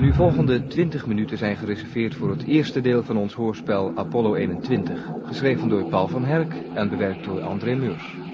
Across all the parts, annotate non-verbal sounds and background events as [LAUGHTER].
De nu volgende 20 minuten zijn gereserveerd voor het eerste deel van ons hoorspel Apollo 21, geschreven door Paul van Herk en bewerkt door André Meurs.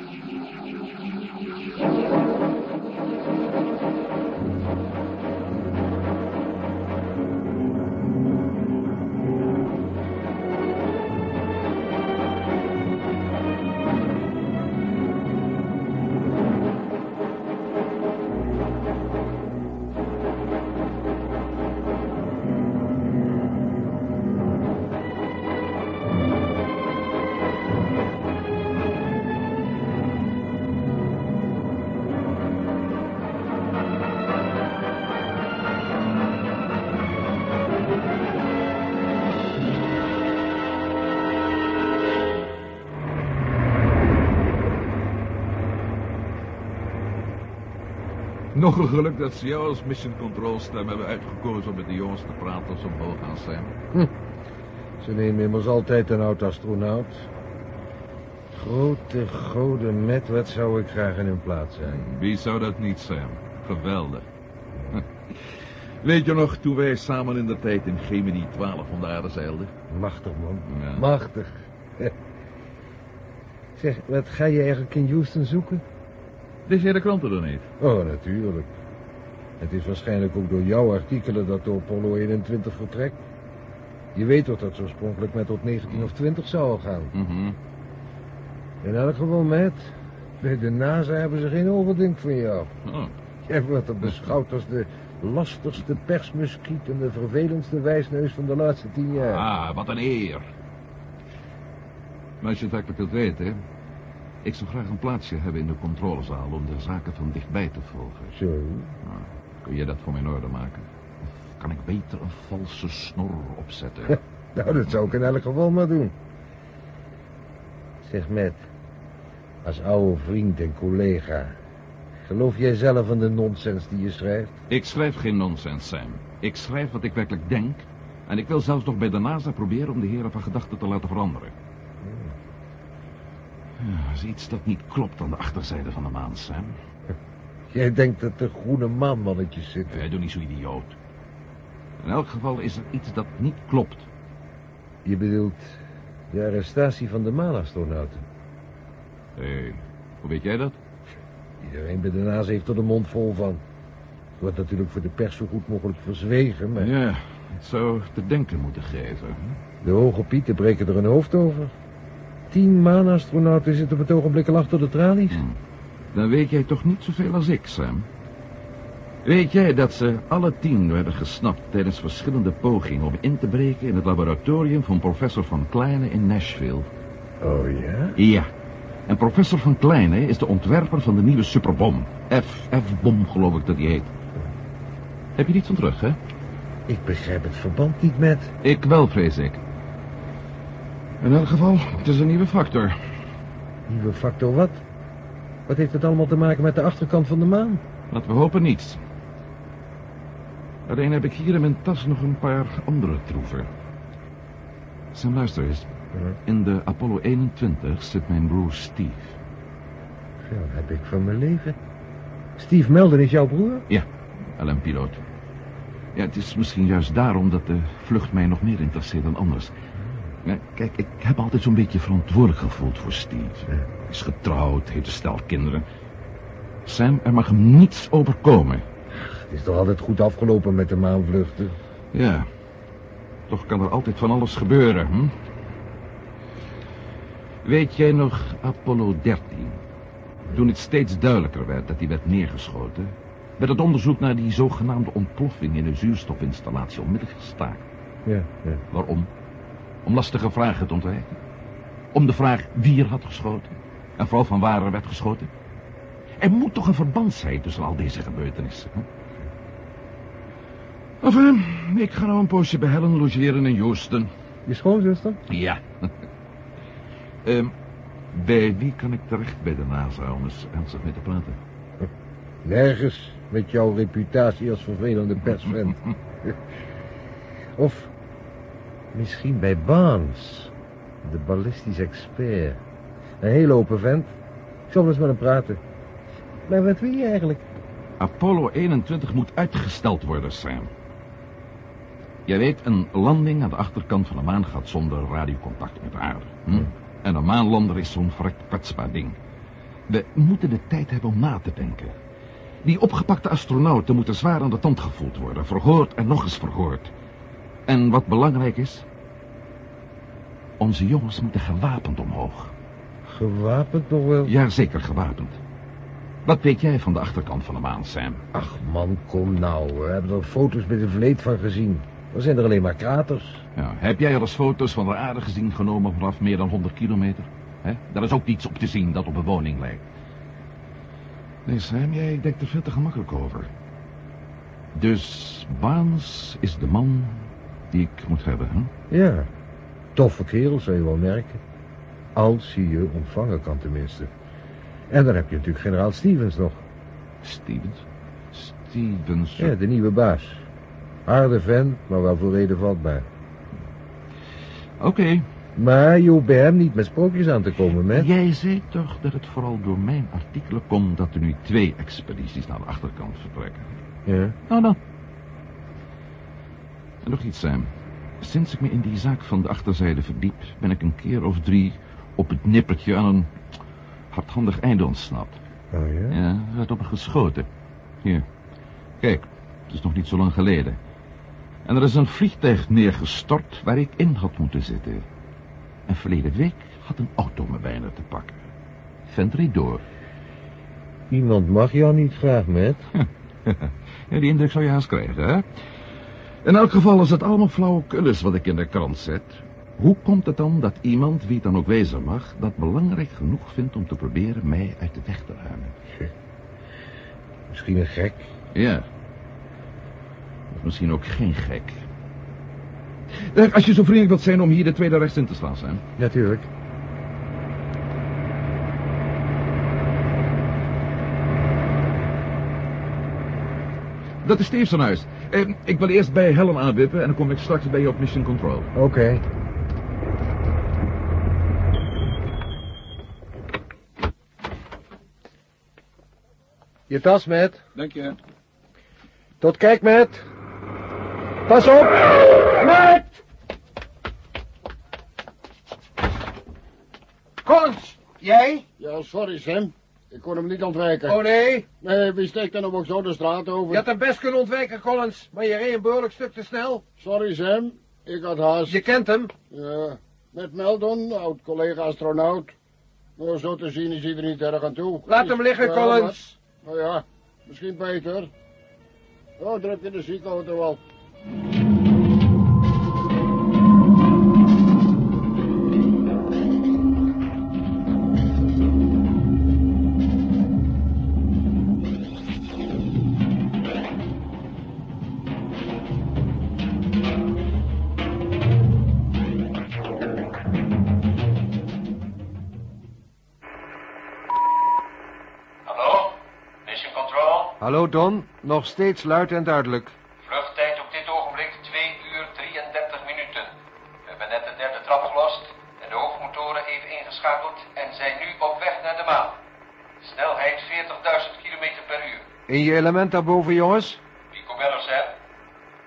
Nog een geluk dat ze jou als mission control stem hebben uitgekozen om met de jongens te praten als ze omhoog gaan zijn. Ze nemen immers altijd een oud-astronaut. Grote goden met, wat zou ik graag in hun plaats zijn. Wie zou dat niet zijn? Geweldig. Weet je nog, toen wij samen in de tijd in Gemini 12 om de aarde zeilden? Machtig, man. Ja. Machtig. [LAUGHS] Zeg, wat ga je eigenlijk in Houston zoeken? Lees jij de kranten dan niet? Oh, natuurlijk. Het is waarschijnlijk ook door jouw artikelen dat de Apollo 21 vertrekt. Je weet toch dat ze oorspronkelijk met tot 19 of 20 zou gaan. Mhm. In elk geval, Matt. Bij de NASA hebben ze geen overdink van jou. Oh. Jij wordt er beschouwd als de lastigste persmuskiet en de vervelendste wijsneus van de laatste tien jaar. Ah, wat een eer. Maar als je het werkelijk wilt weten... Ik zou graag een plaatsje hebben in de controlezaal om de zaken van dichtbij te volgen. Zo. Nou, kun je dat voor mij in orde maken? Of kan ik beter een valse snor opzetten? [LAUGHS] Nou, dat zou ik in elk geval maar doen. Zeg, Matt. Als oude vriend en collega... Geloof jij zelf in de nonsens die je schrijft? ik schrijf geen nonsens, Sam. Ik schrijf wat ik werkelijk denk. En ik wil zelfs nog bij de NASA proberen om de heren van gedachten te laten veranderen. Ja, er is iets dat niet klopt aan de achterzijde van de maan, Sam. Jij denkt dat er groene maanmannetjes zitten. Eh, doe niet zo idioot. In elk geval is er iets dat niet klopt. Je bedoelt de arrestatie van de maanastronauten. Hé, hoe weet jij dat? Iedereen bij de NASA heeft er de mond vol van. Het wordt natuurlijk voor de pers zo goed mogelijk verzwegen, maar... Ja, het zou te denken moeten geven. De hoge pieten breken er een hoofd over. Tien maanastronauten zitten op het ogenblik al achter de tralies. Hm. Dan weet jij toch niet zoveel als ik, Sam. Weet jij dat ze alle tien werden gesnapt tijdens verschillende pogingen om in te breken in het laboratorium van professor Van Kleine in Nashville? Oh ja? Ja. En professor Van Kleine is de ontwerper van de nieuwe superbom. FF-bom, geloof ik dat die heet. Heb je niet van terug, hè? Ik begrijp het verband niet met... Ik wel, vrees ik. In elk geval, het is een nieuwe factor. Nieuwe factor wat? Wat heeft het allemaal te maken met de achterkant van de maan? Laten we hopen niets. Alleen heb ik hier in mijn tas nog een paar andere troeven. Sam, luister eens. In de Apollo 21 zit mijn broer Steve. Zo heb ik van mijn leven. Steve Melden is jouw broer? Ja, LM-piloot. Ja, het is misschien juist daarom dat de vlucht mij nog meer interesseert dan anders. Kijk, ik heb altijd zo'n beetje verantwoordelijk gevoeld voor Steve. Hij is getrouwd, heeft een stel kinderen. Sam, er mag hem niets overkomen. Het is toch altijd goed afgelopen met de maanvluchten? Ja, toch kan er altijd van alles gebeuren, hm? Weet jij nog Apollo 13? Toen het steeds duidelijker werd dat hij werd neergeschoten... werd het onderzoek naar die zogenaamde ontploffing in de zuurstofinstallatie onmiddellijk gestaakt. Ja, ja. Waarom? Om lastige vragen te ontwijken. Om de vraag wie er had geschoten. En vooral van waar er werd geschoten. Er moet toch een verband zijn tussen al deze gebeurtenissen. Hè? Enfin, ik ga nou een poosje bij Helen logeren in Houston. Je schoonzuster? Ja. [LAUGHS] Ehm, bij wie kan ik terecht bij de NASA om eens ernstig mee te praten? [LAUGHS] Nergens met jouw reputatie als vervelende persvent. [LAUGHS] of misschien bij Barnes, de ballistisch expert. Een hele open vent. Ik zal eens met hem praten. Maar wat wil je eigenlijk? Apollo 21 moet uitgesteld worden, Sam. Jij weet, een landing aan de achterkant van de maan gaat zonder radiocontact met de aarde. Hm? En een maanlander is zo'n verrekt kwetsbaar ding. We moeten de tijd hebben om na te denken. Die opgepakte astronauten moeten zwaar aan de tand gevoeld worden. Verhoord en nog eens verhoord. En wat belangrijk is... Onze jongens moeten gewapend omhoog. Gewapend nog wel? Jazeker gewapend. Wat weet jij van de achterkant van de maan, Sam? Ach man, kom nou. We hebben er foto's met een vleet van gezien. Er zijn er alleen maar kraters. Ja, heb jij al eens foto's van de aarde gezien genomen vanaf meer dan 100 kilometer? He? Daar is ook niets op te zien dat op een woning lijkt. Nee, Sam, jij denkt er veel te gemakkelijk over. Dus Baans is de man die ik moet hebben, hè? Ja, toffe kerel, zou je wel merken. Als hij je ontvangen kan tenminste. En dan heb je natuurlijk generaal Stevens nog. Stevens? Stevens? Ja, de nieuwe baas. Harde vent, maar wel voor reden vatbaar. Oké. Maar je hoeft bij hem niet met sprookjes aan te komen, met. Jij zei toch dat het vooral door mijn artikelen komt dat er nu twee expedities naar de achterkant vertrekken. Ja. Nou dan. En nog iets, Sam. Sinds ik me in die zaak van de achterzijde verdiep... ben ik een keer of drie op het nippertje aan een hardhandig einde ontsnapt. Oh ja? Ja, er werd op me geschoten. Hier. Kijk, het is nog niet zo lang geleden. En er is een vliegtuig neergestort waar ik in had moeten zitten. En verleden week had een auto me bijna te pakken. Vent reed door. Iemand mag jou niet graag, met. [LAUGHS] Ja, die indruk zou je haast krijgen, hè? In elk geval is het allemaal flauwekulles wat ik in de krant zet. Hoe komt het dan dat iemand, wie het dan ook wezen mag... dat belangrijk genoeg vindt om te proberen mij uit de weg te ruimen? Misschien een gek. Ja. Of misschien ook geen gek. Als je zo vriendelijk wilt zijn om hier de tweede rechts in te slaan, Sam. Natuurlijk. Dat is Steve's huis. Eh, ik wil eerst bij Helen aanwippen en dan kom ik straks bij je op Mission Control. Oké. Je tas, met. Dank je. Tot kijk, met. Pas op! Met! Collins, jij? Ja, sorry Sam. Ik kon hem niet ontwijken. Oh nee, Nee, wie steekt er nou ook zo de straat over? je had hem best kunnen ontwijken, Collins, maar je reed een behoorlijk stuk te snel. Sorry Sam, ik had haast. Je kent hem. Ja, met Meldon, oud-collega-astronaut. Nou, zo te zien is hij er niet erg aan toe. Laat hem liggen, Collins. maar- Nou ja, misschien beter. Oh, druk je de ziekenauto al. Don, nog steeds luid en duidelijk. Vluchttijd op dit ogenblik 2 uur 33 minuten. We hebben net de derde trap gelost en de hoofdmotoren even ingeschakeld en zijn nu op weg naar de maan. Snelheid 40.000 km per uur. In je element daarboven, jongens? Pico Bello, Sam.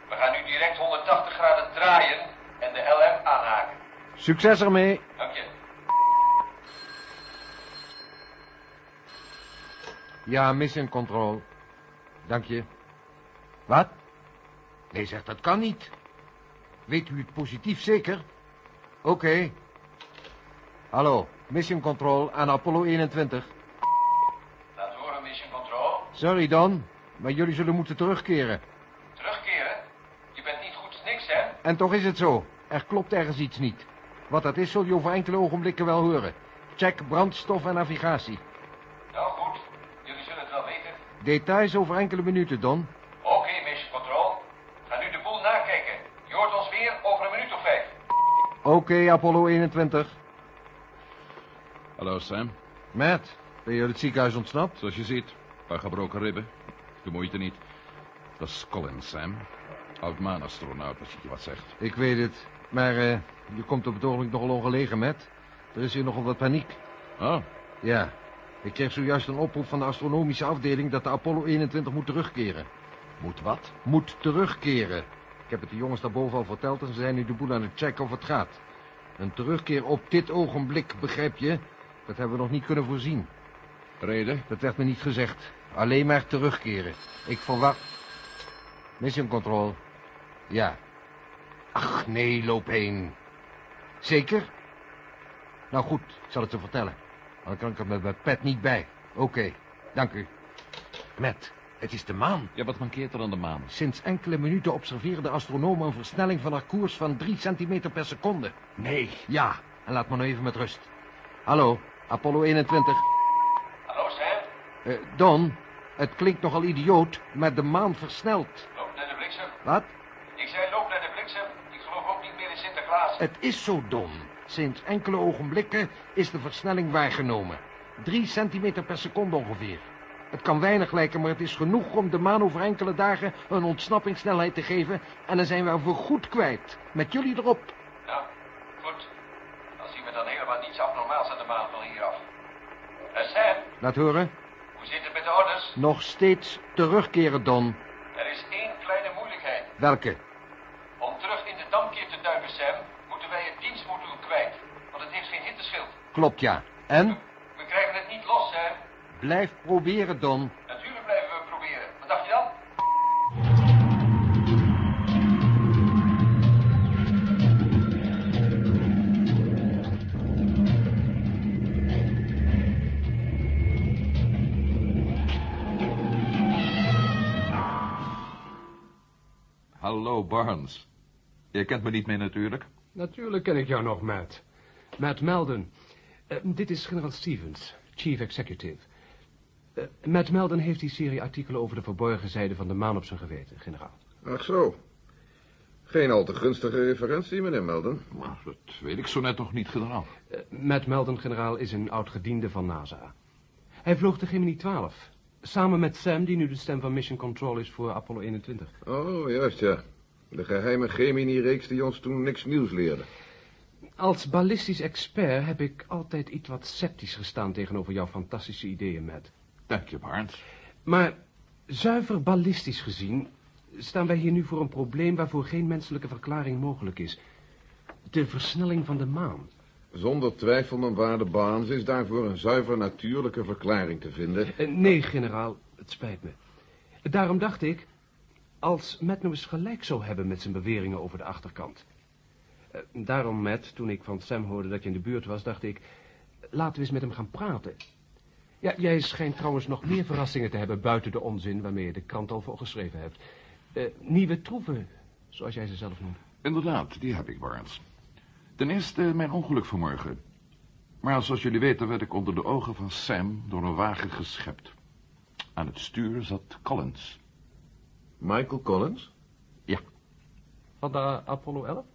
We gaan nu direct 180 graden draaien en de LM aanhaken. Succes ermee. Dank je. Ja, mission control. Dank je. Wat? Nee, zeg, dat kan niet. Weet u het positief zeker? Oké. Hallo, mission control aan Apollo 21. Laat horen, Mission Control. Sorry, Don, maar jullie zullen moeten terugkeren. Terugkeren? Je bent niet goed niks, hè? En toch is het zo. Er klopt ergens iets niet. Wat dat is, zul je over enkele ogenblikken wel horen. Check brandstof en navigatie. Details over enkele minuten, Don. Oké, Mission Control. Ga nu de boel nakijken. Je hoort ons weer over een minuut of vijf. Oké, Apollo 21. Hallo, Sam. Matt, ben je uit het ziekenhuis ontsnapt? Zoals je ziet, een paar gebroken ribben. De moeite niet. Dat is Collins, Sam. Oud-maanastronaut, als je je wat zegt. Ik weet het. Maar eh, je komt op het ogenblik nogal ongelegen, Matt. Er is hier nogal wat paniek. Oh, Ja, ik kreeg zojuist een oproep van de astronomische afdeling dat de Apollo 21 moet terugkeren. moet wat? Moet terugkeren. Ik heb het de jongens daarboven al verteld en ze zijn nu de boel aan het checken of het gaat. Een terugkeer op dit ogenblik, begrijp je? Dat hebben we nog niet kunnen voorzien. Reden? Dat werd me niet gezegd. Alleen maar terugkeren. Ik verwacht... Mission control. Ja. Ach, nee, loop heen. Zeker? Nou goed, ik zal het ze vertellen. Dan kan ik er met mijn pet niet bij. Oké, dank u. Met, het is de maan. Ja, wat mankeert er aan de maan? Sinds enkele minuten observeerde de astronomen een versnelling van haar koers van 3 centimeter per seconde. Nee. Ja, en laat me nou even met rust. Hallo, Apollo 21. Hallo, Sam. Eh, Don, het klinkt nogal idioot, maar de maan versnelt. Loop naar de bliksem. Wat? Ik zei loop naar de bliksem. Ik geloof ook niet meer in Sinterklaas. Het is zo, Don. Sinds enkele ogenblikken is de versnelling waargenomen. Drie centimeter per seconde ongeveer. Het kan weinig lijken, maar het is genoeg om de maan over enkele dagen een ontsnappingssnelheid te geven. En dan zijn we haar voorgoed kwijt. Met jullie erop. Nou, goed. Dan zien we dan helemaal niets abnormaals aan de maan van hieraf. En Sam, Laat horen. hoe zit het met de orders? Nog steeds terugkeren, Don. Er is één kleine moeilijkheid. Welke? Om terug in de damkeer te duiken, Sam, moeten wij het dienstmodule kwijt. Want het heeft geen hitteschild. Klopt, ja. En? We krijgen het niet los, Sam. Blijf proberen, Don. Natuurlijk blijven we proberen. Wat dacht je dan? Hallo, Barnes. Je kent me niet meer natuurlijk. Natuurlijk ken ik jou nog, Matt. Matt Melden. Eh, dit is generaal Stevens, chief executive. Eh, Matt Melden heeft die serie artikelen over de verborgen zijde van de maan op zijn geweten, generaal. Ach zo. Geen al te gunstige referentie, meneer Melden. Maar dat weet ik zo net nog niet, generaal. Eh, Matt Melden, generaal, is een oud-gediende van NASA. Hij vloog de Gemini 12. Samen met Sam, die nu de stem van Mission Control is voor Apollo 21. Oh, juist, ja. De geheime Gemini-reeks die ons toen niks nieuws leerde. Als ballistisch expert heb ik altijd iets wat sceptisch gestaan tegenover jouw fantastische ideeën, Matt. Dank je, Barnes. Maar zuiver ballistisch gezien staan wij hier nu voor een probleem waarvoor geen menselijke verklaring mogelijk is. De versnelling van de maan. Zonder twijfel, mijn waarde Barnes, is daarvoor een zuiver natuurlijke verklaring te vinden. Eh, nee, generaal, het spijt me. Daarom dacht ik, als Matt nou eens gelijk zou hebben met zijn beweringen over de achterkant. Eh, daarom, Matt, toen ik van Sam hoorde dat je in de buurt was, dacht ik, laten we eens met hem gaan praten. Ja, jij schijnt trouwens nog meer verrassingen te hebben buiten de onzin waarmee je de krant al voor geschreven hebt. Eh, nieuwe troeven, zoals jij ze zelf noemt. Inderdaad, die heb ik, Barnes. Ten eerste mijn ongeluk vanmorgen. Maar zoals jullie weten werd ik onder de ogen van Sam door een wagen geschept. Aan het stuur zat Collins. Michael Collins? Ja, Van de Apollo 11?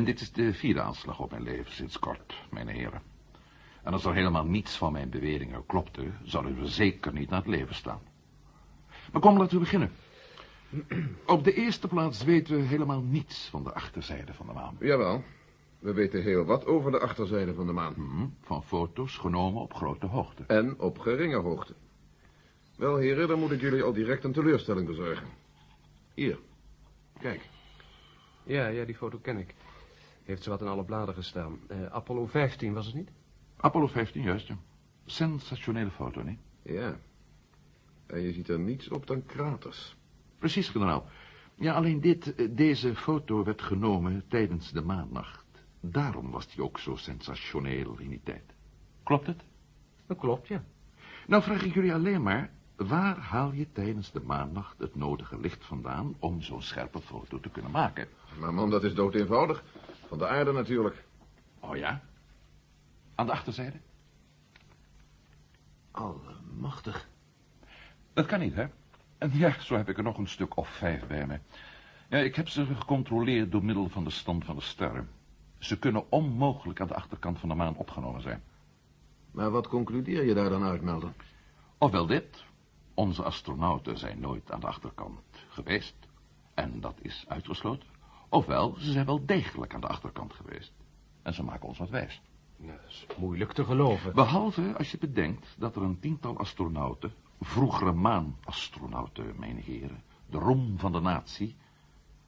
En dit is de vierde aanslag op mijn leven sinds kort, mijn heren. En als er helemaal niets van mijn beweringen klopte, zouden we zeker niet naar het leven staan. Maar kom, laten we beginnen. Op de eerste plaats weten we helemaal niets van de achterzijde van de maan. Jawel. We weten heel wat over de achterzijde van de maan. Hm, Van foto's genomen op grote hoogte. En op geringe hoogte. Wel, heren, dan moet ik jullie al direct een teleurstelling bezorgen. Hier. Kijk. Ja, ja, die foto ken ik. Heeft zowat in alle bladen gestaan. Eh, Apollo 15 was het niet? Apollo 15, juist, ja. Sensationele foto, niet? Ja. En je ziet er niets op dan kraters. Precies, generaal. Ja, alleen dit, eh, deze foto werd genomen tijdens de maannacht. Daarom was die ook zo sensationeel in die tijd. Klopt het? Dat klopt, ja. Nou vraag ik jullie alleen maar, waar haal je tijdens de maannacht het nodige licht vandaan om zo'n scherpe foto te kunnen maken? Maar man, dat is dood eenvoudig. Van de aarde natuurlijk. Oh ja? Aan de achterzijde? Allemachtig. Dat kan niet, hè? En ja, zo heb ik er nog een stuk of vijf bij me. Ja, ik heb ze gecontroleerd door middel van de stand van de sterren. Ze kunnen onmogelijk aan de achterkant van de maan opgenomen zijn. Maar wat concludeer je daar dan uit, Melden? Ofwel dit, onze astronauten zijn nooit aan de achterkant geweest. En dat is uitgesloten. Ofwel, ze zijn wel degelijk aan de achterkant geweest. En ze maken ons wat wijs. Ja, dat is moeilijk te geloven. Behalve als je bedenkt dat er een tiental astronauten, vroegere maanastronauten, mijn heren, de roem van de natie,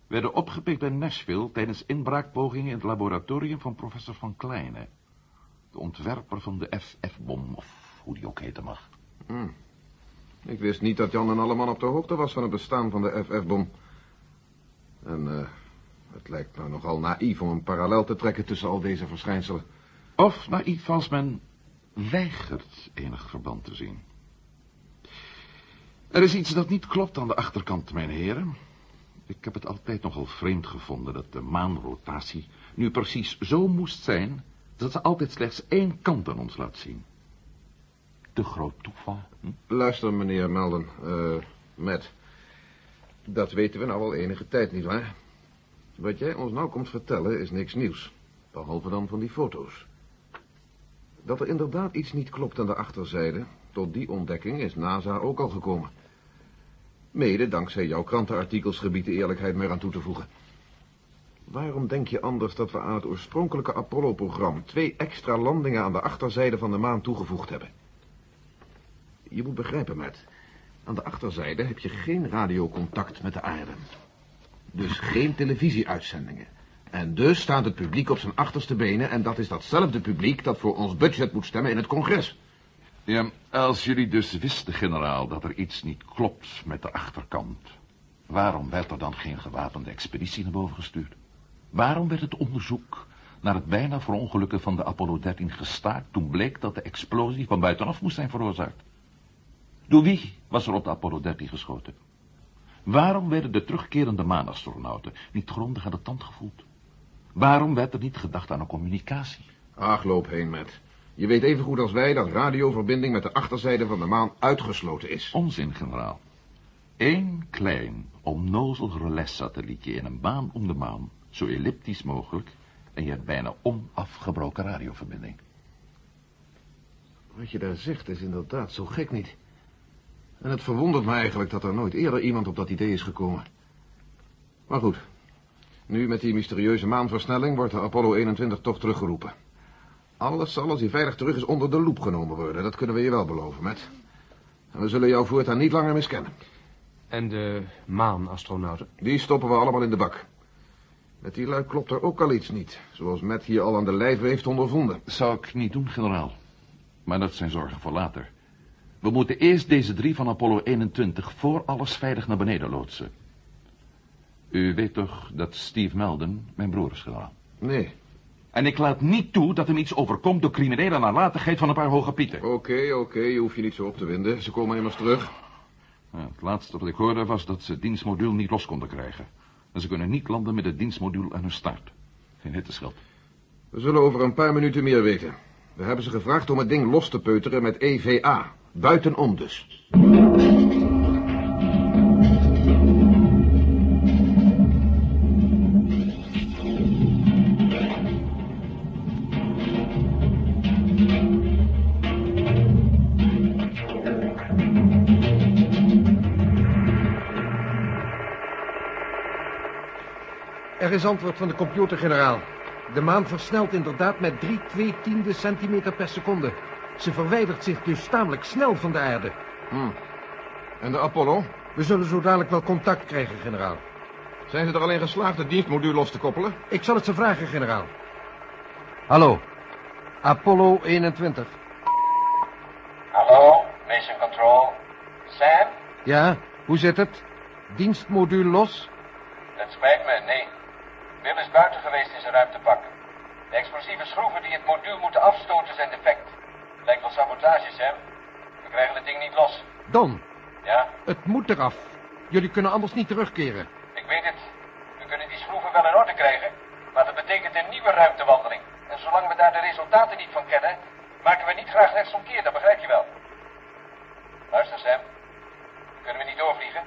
werden opgepikt bij Nashville tijdens inbraakpogingen in het laboratorium van professor Van Kleine. De ontwerper van de FF-bom, of hoe die ook heten mag. Ik wist niet dat Jan en Alleman op de hoogte was van het bestaan van de FF-bom. En eh, het lijkt me nogal naïef om een parallel te trekken tussen al deze verschijnselen. Of naïef als men weigert enig verband te zien. Er is iets dat niet klopt aan de achterkant, mijn heren. Ik heb het altijd nogal vreemd gevonden dat de maanrotatie nu precies zo moest zijn... dat ze altijd slechts één kant aan ons laat zien. Te groot toeval. Hm? Luister, meneer Melden, eh, Matt. Dat weten we nou al enige tijd, nietwaar? Wat jij ons nou komt vertellen is niks nieuws. Behalve dan van die foto's. Dat er inderdaad iets niet klopt aan de achterzijde... tot die ontdekking is NASA ook al gekomen. Mede dankzij jouw krantenartikels gebied de eerlijkheid meer aan toe te voegen. Waarom denk je anders dat we aan het oorspronkelijke Apollo-programma... twee extra landingen aan de achterzijde van de maan toegevoegd hebben? Je moet begrijpen, Matt. Aan de achterzijde heb je geen radiocontact met de aarde. Dus geen televisieuitzendingen. En dus staat het publiek op zijn achterste benen... en dat is datzelfde publiek dat voor ons budget moet stemmen in het congres. Ja, als jullie dus wisten, generaal, dat er iets niet klopt met de achterkant... waarom werd er dan geen gewapende expeditie naar boven gestuurd? Waarom werd het onderzoek naar het bijna verongelukken van de Apollo 13 gestaakt... toen bleek dat de explosie van buitenaf moest zijn veroorzaakt? Door wie was er op de Apollo 13 geschoten? Waarom werden de terugkerende maanastronauten niet grondig aan de tand gevoeld? Waarom werd er niet gedacht aan een communicatie? Ach, loop heen, Matt. Je weet even goed als wij dat radioverbinding met de achterzijde van de maan uitgesloten is. Onzin, generaal. Eén klein, onnozel relais-satellietje in een baan om de maan, zo elliptisch mogelijk, en je hebt bijna onafgebroken radioverbinding. Wat je daar zegt is inderdaad zo gek niet. En het verwondert me eigenlijk dat er nooit eerder iemand op dat idee is gekomen. Maar goed. Nu met die mysterieuze maanversnelling wordt de Apollo 21 toch teruggeroepen. Alles zal als hij veilig terug is onder de loep genomen worden. Dat kunnen we je wel beloven, Matt. En we zullen jou voortaan niet langer miskennen. En de maanastronauten? Die stoppen we allemaal in de bak. Met die lui klopt er ook al iets niet. Zoals Matt hier al aan de lijve heeft ondervonden. Zou ik niet doen, generaal. Maar dat zijn zorgen voor later. We moeten eerst deze drie van Apollo 21 voor alles veilig naar beneden loodsen. U weet toch dat Steve Melden mijn broer is, generaal? Nee. En ik laat niet toe dat hem iets overkomt door criminele nalatigheid van een paar hoge pieten. Oké, oké, je hoeft je niet zo op te winden. Ze komen immers terug. Ja, het laatste wat ik hoorde was dat ze het dienstmodule niet los konden krijgen. En ze kunnen niet landen met het dienstmodule aan hun start. Geen hittescheld. We zullen over een paar minuten meer weten. We hebben ze gevraagd om het ding los te peuteren met EVA. Buitenom dus. Er is antwoord van de computer, generaal. De maan versnelt inderdaad met 3 2 tiende centimeter per seconde. Ze verwijdert zich dus tamelijk snel van de aarde. En de Apollo? We zullen zo dadelijk wel contact krijgen, generaal. Zijn ze er alleen geslaagd het dienstmodule los te koppelen? Ik zal het ze vragen, generaal. Hallo. Apollo 21. Hallo, Mission Control. Sam? Ja, hoe zit het? Dienstmodule los? Het spijt me, nee. Bill is buiten geweest in zijn ruimtepak. De explosieve schroeven die het module moeten afstoten zijn defect. Lijkt wel sabotage, Sam. We krijgen het ding niet los. Don, Ja, het moet eraf. Jullie kunnen anders niet terugkeren. ik weet het. We kunnen die schroeven wel in orde krijgen, maar dat betekent een nieuwe ruimtewandeling. En zolang we daar de resultaten niet van kennen, maken we niet graag rechtsomkeer, dat begrijp je wel. Luister, Sam. Kunnen we niet doorvliegen?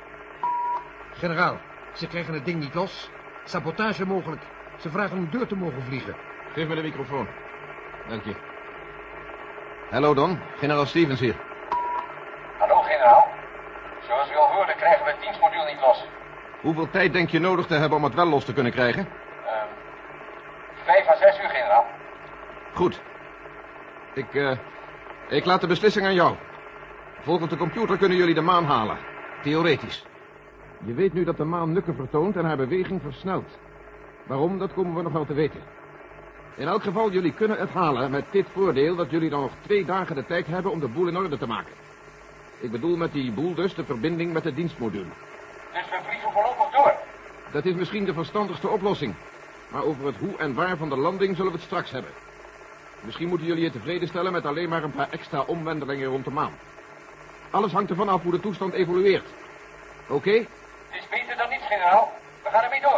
Generaal, ze krijgen het ding niet los. Sabotage mogelijk. Ze vragen om deur te mogen vliegen. Geef me de microfoon. Dank je. Hallo Don, generaal Stevens hier. Hallo, generaal. Zoals u al hoorde, krijgen we het dienstmodule niet los. Hoeveel tijd denk je nodig te hebben om het wel los te kunnen krijgen? Ehm vijf à zes uur, generaal. Goed. Ik, eh, ik laat de beslissing aan jou. Volgens de computer kunnen jullie de maan halen. Theoretisch. Je weet nu dat de maan nukken vertoont en haar beweging versnelt. Waarom, dat komen we nog wel te weten. In elk geval, jullie kunnen het halen met dit voordeel dat jullie dan nog twee dagen de tijd hebben om de boel in orde te maken. Ik bedoel met die boel dus de verbinding met de dienstmodule. Dus we vliegen voorlopig door. Dat is misschien de verstandigste oplossing. Maar over het hoe en waar van de landing zullen we het straks hebben. Misschien moeten jullie je tevreden stellen met alleen maar een paar extra omwentelingen rond de maan. Alles hangt ervan af hoe de toestand evolueert. Oké? Het is beter dan niets, generaal. We gaan ermee door.